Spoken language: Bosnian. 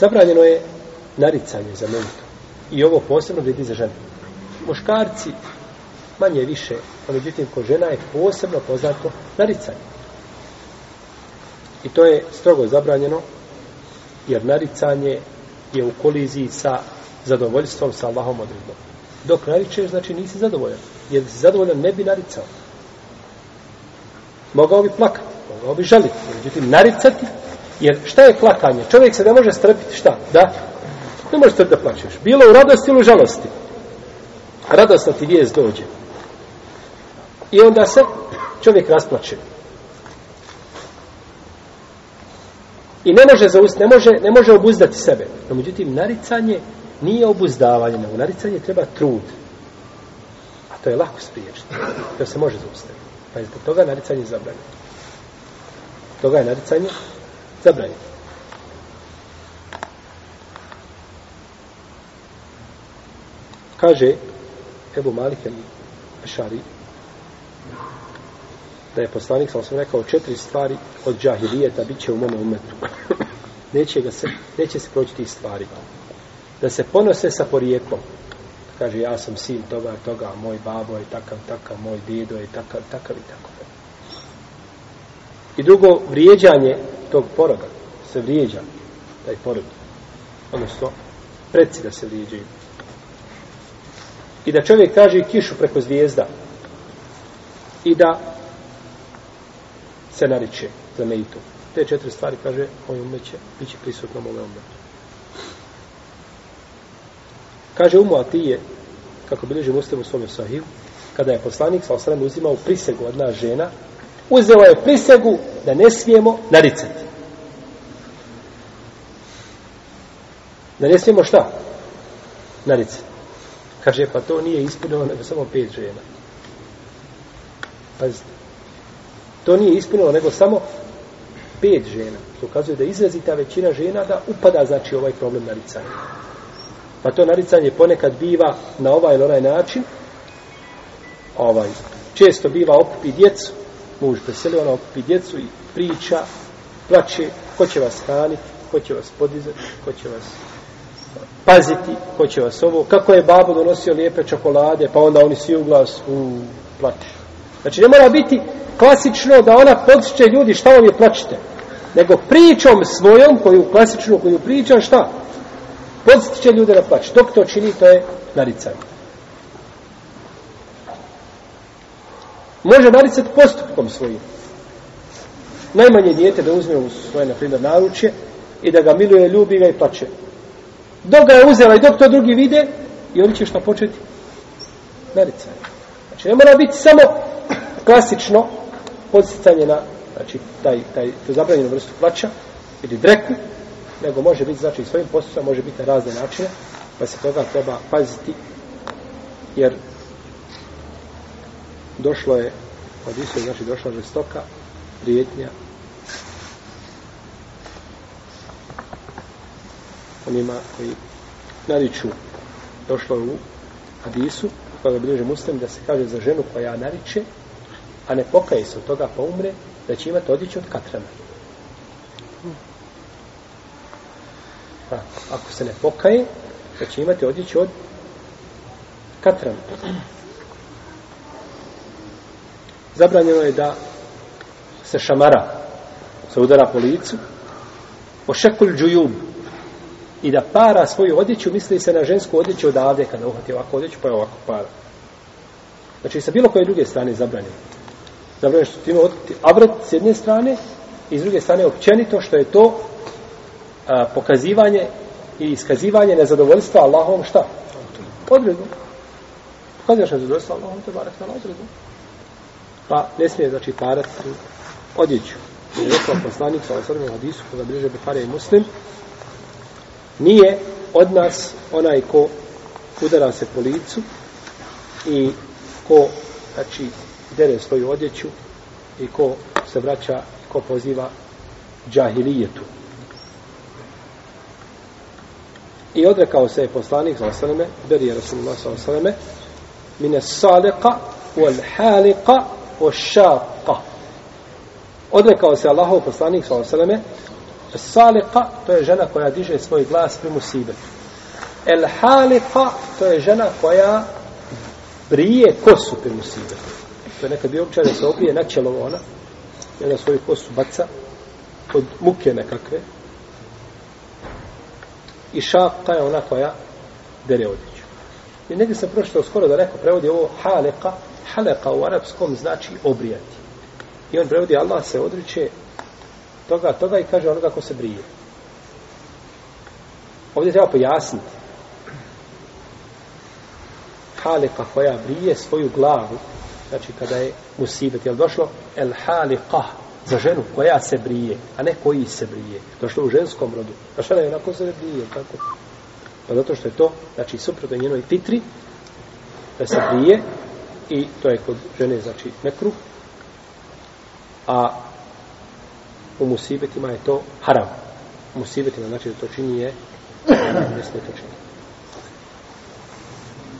Zabranjeno je naricanje za menut. I ovo posebno vredi za žene. Muškarci, manje više, a međutim ko žena je posebno poznato naricanje. I to je strogo zabranjeno, jer naricanje je u koliziji sa zadovoljstvom sa Allahom odredbom. Dok naričeš, znači nisi zadovoljan. Jer si zadovoljan, ne bi naricao. Mogao bi plakati, mogao bi žaliti, međutim naricati, Jer šta je plakanje? Čovjek se ne može strpiti, šta? Da? Ne može strpiti da plaćeš. Bilo u radosti ili u žalosti. Radostna ti vijest dođe. I onda se čovjek rasplače. I ne može zaust, ne može, ne može obuzdati sebe. No, međutim, naricanje nije obuzdavanje, nego naricanje treba trud. A to je lako spriječiti. To se može zaustaviti. Pa je zbog toga naricanje zabranjeno. Toga je naricanje Dobro je. Kaže Ebu Malik Ali Ašari da je poslanik, sam sam rekao, četiri stvari od džahilijeta bit će u mome umetu. neće, ga se, neće se proći tih stvari. Da se ponose sa porijekom. Kaže, ja sam sin toga, toga, moj babo je takav, takav, moj dedo je takav, takav i tako. I drugo, vrijeđanje tog poroga se vrijeđa taj porod odnosno preci da se vrijeđaju i da čovjek traži kišu preko zvijezda i da se nariče za meitu te četiri stvari kaže ovaj umet će biti prisutno u ovom kaže umu Atije kako bilježi muslim u svome sahiju kada je poslanik sa osrem uzimao prisegu odna žena uzela je prisegu da ne smijemo naricati. Da ne smijemo šta? Naricati. Kaže, pa to nije ispunilo nego samo pet žena. Pazite. To nije ispunilo nego samo pet žena. To ukazuje da izrazita većina žena da upada, znači, ovaj problem naricanja. Pa to naricanje ponekad biva na ovaj ili onaj način. Ovaj. Često biva okupi djecu, muž veseli, ona okupi djecu i priča, plaće, ko će vas hraniti, ko će vas podizati, ko će vas paziti, ko će vas ovo, kako je babo donosio lijepe čokolade, pa onda oni svi u glas, u, plaće. Znači, ne mora biti klasično da ona podsjeće ljudi šta vam je plaćete, nego pričom svojom, koju klasično, koju pričam, šta? Podsjeće ljude na plać. Dok to čini, to je naricanje. može naricati postupkom svojim. Najmanje dijete da uzme u svoje, na primjer, naručje i da ga miluje, ljubi ga i plaće. Dok ga je uzela i dok to drugi vide, i oni će šta početi? Naricanje. Znači, ne mora biti samo klasično podsjecanje na znači, taj, taj, taj zabranjenu vrstu plaća ili dreku, nego može biti, znači, svojim postupom, može biti na razne načine, pa se toga treba paziti, jer došlo je od Isu, znači došla žestoka prijetnja onima koji nariču došlo je u Adisu koja ga bliže muslim da se kaže za ženu koja nariče a ne pokaje se od toga pa umre da će imati odjeću od katrama pa, ako se ne pokaje da će imati odjeću od katrama zabranjeno je da se šamara, se udara po licu, ošekul džujub, i da para svoju odjeću, misli se na žensku odjeću odavde, kada uhvati ovako odjeću, pa je ovako para. Znači, sa bilo koje druge strane zabranjeno. Zabranjeno što time odjeći, a vrat s jedne strane, i s druge strane općenito, što je to a, pokazivanje i iskazivanje nezadovoljstva Allahom, šta? Odredno. Pokazivaš nezadovoljstva Allahom, to je barak na odredno pa ne smije znači parat odjeću. Je rekao poslanik sa osrednog hadisu koga bliže Bukhara i Muslim, nije od nas onaj ko udara se po licu i ko znači dere svoju odjeću i ko se vraća ko poziva džahilijetu. I odrekao se je poslanik za osaleme, beri je Rasulullah za osaleme, mine sadeqa, wal haliqa, o šaqa. Odrekao se Allahov poslanik sa osaleme, saliqa, to je žena koja diže svoj glas pri musibetu. El haliqa, to je žena koja brije kosu pri musibetu. To je nekad bio običaj da se obije na čelo ona, jer na svoju kosu baca od muke nekakve. I šaqa je ona koja dere odjeću. I negdje sam prošao skoro da neko prevodi ovo haliqa, Haleka u arapskom znači obrijati. I on prevodi Allah se odriče toga, toga i kaže onoga ko se brije. Ovdje treba pojasniti. Haleka koja brije svoju glavu, znači kada je musibet, je li došlo? El haleka, za ženu koja se brije, a ne koji se brije. Došlo u ženskom rodu. Pa šta je onako se ne brije, tako? Pa zato što je to, znači suprotno njenoj titri, da se brije, i to je kod žene znači mekru a u musibetima je to haram u musibetima znači da to čini je ne smije to činiti